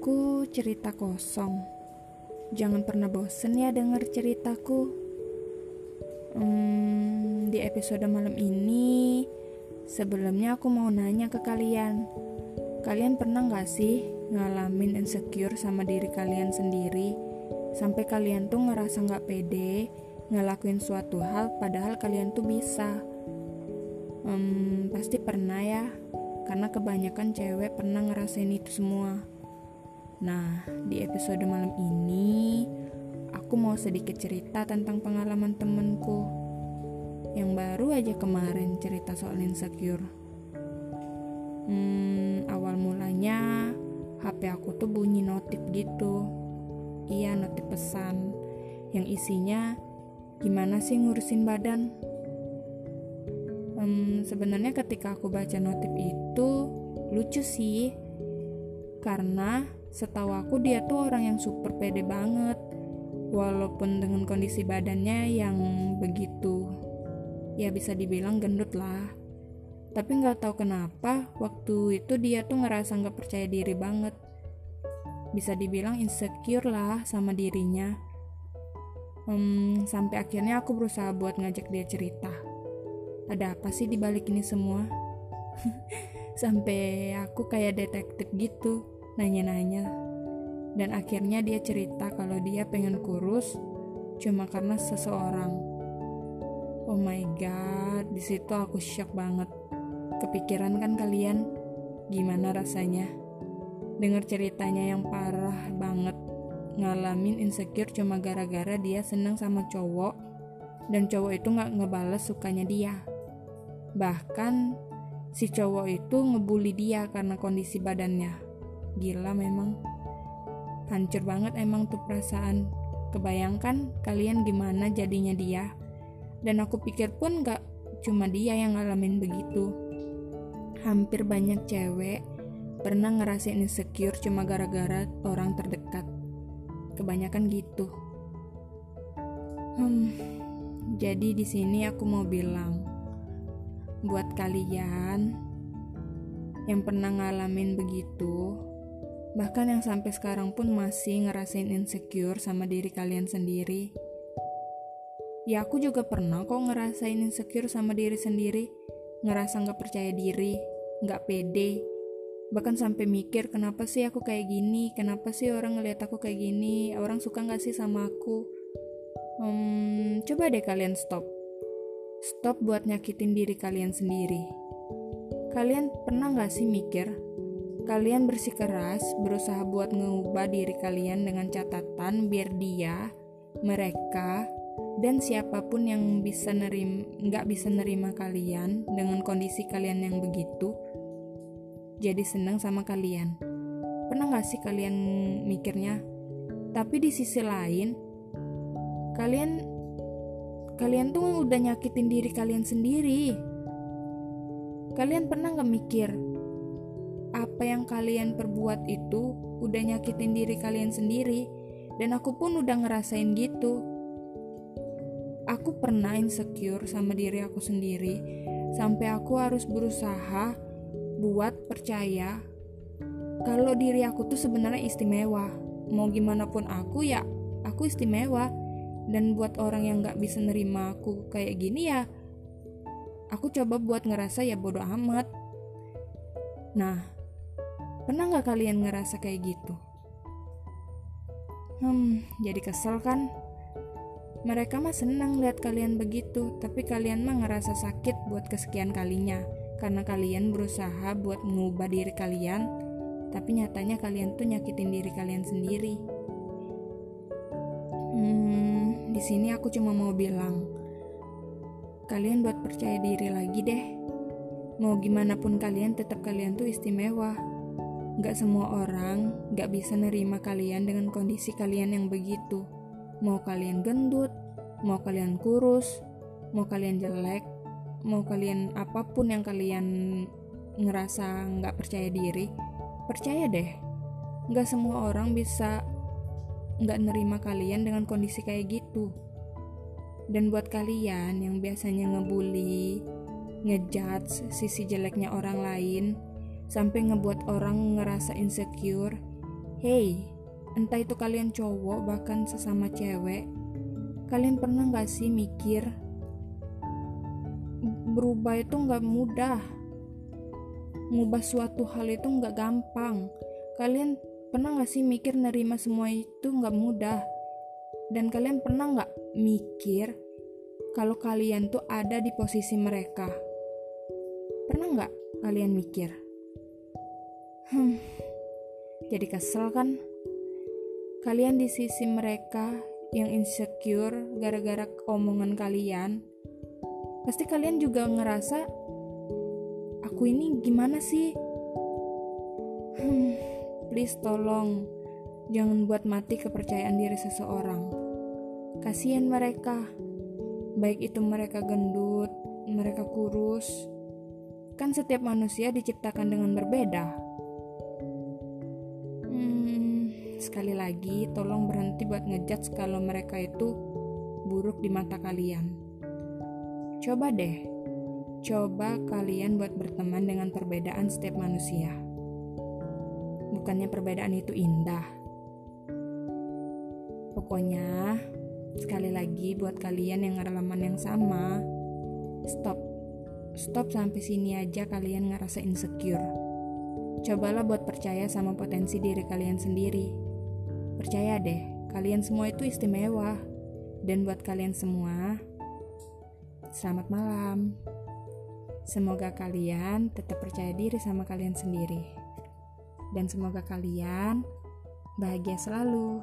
Aku cerita kosong. Jangan pernah bosen ya denger ceritaku. Hmm, di episode malam ini, sebelumnya aku mau nanya ke kalian. Kalian pernah gak sih ngalamin insecure sama diri kalian sendiri? Sampai kalian tuh ngerasa gak pede ngelakuin suatu hal padahal kalian tuh bisa. Hmm, pasti pernah ya, karena kebanyakan cewek pernah ngerasain itu semua. Nah, di episode malam ini aku mau sedikit cerita tentang pengalaman temenku yang baru aja kemarin cerita soal insecure. Hmm, awal mulanya HP aku tuh bunyi notif gitu. Iya, notif pesan yang isinya gimana sih ngurusin badan? Hmm, sebenarnya ketika aku baca notif itu lucu sih karena Setahu aku dia tuh orang yang super pede banget. Walaupun dengan kondisi badannya yang begitu ya bisa dibilang gendut lah. Tapi nggak tahu kenapa waktu itu dia tuh ngerasa nggak percaya diri banget. Bisa dibilang insecure lah sama dirinya. Hmm, sampai akhirnya aku berusaha buat ngajak dia cerita. Ada apa sih di balik ini semua? sampai aku kayak detektif gitu nanya-nanya. Dan akhirnya dia cerita kalau dia pengen kurus cuma karena seseorang. Oh my god, di situ aku shock banget. Kepikiran kan kalian gimana rasanya? Dengar ceritanya yang parah banget ngalamin insecure cuma gara-gara dia seneng sama cowok dan cowok itu nggak ngebales sukanya dia. Bahkan si cowok itu ngebully dia karena kondisi badannya. Gila memang. Hancur banget emang tuh perasaan. Kebayangkan kalian gimana jadinya dia. Dan aku pikir pun gak cuma dia yang ngalamin begitu. Hampir banyak cewek pernah ngerasain insecure cuma gara-gara orang terdekat. Kebanyakan gitu. Hmm, jadi di sini aku mau bilang buat kalian yang pernah ngalamin begitu, Bahkan yang sampai sekarang pun masih ngerasain insecure sama diri kalian sendiri. Ya aku juga pernah kok ngerasain insecure sama diri sendiri. Ngerasa gak percaya diri, gak pede. Bahkan sampai mikir kenapa sih aku kayak gini, kenapa sih orang ngeliat aku kayak gini, orang suka gak sih sama aku. Hmm, coba deh kalian stop. Stop buat nyakitin diri kalian sendiri. Kalian pernah gak sih mikir, Kalian bersikeras berusaha buat mengubah diri kalian dengan catatan biar dia, mereka, dan siapa pun yang bisa nerim, nggak bisa nerima kalian dengan kondisi kalian yang begitu, jadi senang sama kalian. Pernah nggak sih kalian mikirnya? Tapi di sisi lain, kalian kalian tuh udah nyakitin diri kalian sendiri. Kalian pernah nggak mikir, apa yang kalian perbuat itu udah nyakitin diri kalian sendiri. Dan aku pun udah ngerasain gitu. Aku pernah insecure sama diri aku sendiri. Sampai aku harus berusaha buat percaya kalau diri aku tuh sebenarnya istimewa. Mau gimana pun aku ya aku istimewa. Dan buat orang yang gak bisa nerima aku kayak gini ya aku coba buat ngerasa ya bodoh amat. Nah Pernah nggak kalian ngerasa kayak gitu? Hmm, jadi kesel kan? Mereka mah senang lihat kalian begitu, tapi kalian mah ngerasa sakit buat kesekian kalinya karena kalian berusaha buat mengubah diri kalian, tapi nyatanya kalian tuh nyakitin diri kalian sendiri. Hmm, di sini aku cuma mau bilang, kalian buat percaya diri lagi deh. Mau gimana pun kalian, tetap kalian tuh istimewa. Gak semua orang gak bisa nerima kalian dengan kondisi kalian yang begitu. Mau kalian gendut, mau kalian kurus, mau kalian jelek, mau kalian apa pun yang kalian ngerasa gak percaya diri, percaya deh. Gak semua orang bisa gak nerima kalian dengan kondisi kayak gitu. Dan buat kalian yang biasanya ngebully, ngejudge sisi jeleknya orang lain, sampai ngebuat orang ngerasa insecure, Hey, entah itu kalian cowok bahkan sesama cewek, kalian pernah gak sih mikir berubah itu gak mudah, ngubah suatu hal itu gak gampang. Kalian pernah gak sih mikir nerima semua itu gak mudah? Dan kalian pernah gak mikir kalau kalian tuh ada di posisi mereka? Pernah gak kalian mikir? Hmm, jadi kesel kan? Kalian di sisi mereka yang insecure gara-gara omongan kalian, pasti kalian juga ngerasa aku ini gimana sih? Hmm, please tolong jangan buat mati kepercayaan diri seseorang. Kasihan mereka, baik itu mereka gendut, mereka kurus. Kan setiap manusia diciptakan dengan berbeda. Sekali lagi tolong berhenti buat ngejudge kalau mereka itu buruk di mata kalian. Coba deh, coba kalian buat berteman dengan perbedaan setiap manusia. Bukannya perbedaan itu indah. Pokoknya, sekali lagi buat kalian yang ngalaman yang sama, stop. Stop sampai sini aja kalian ngerasa insecure. Cobalah buat percaya sama potensi diri kalian sendiri Percaya deh, kalian semua itu istimewa. Dan buat kalian semua, selamat malam. Semoga kalian tetap percaya diri sama kalian sendiri. Dan semoga kalian bahagia selalu.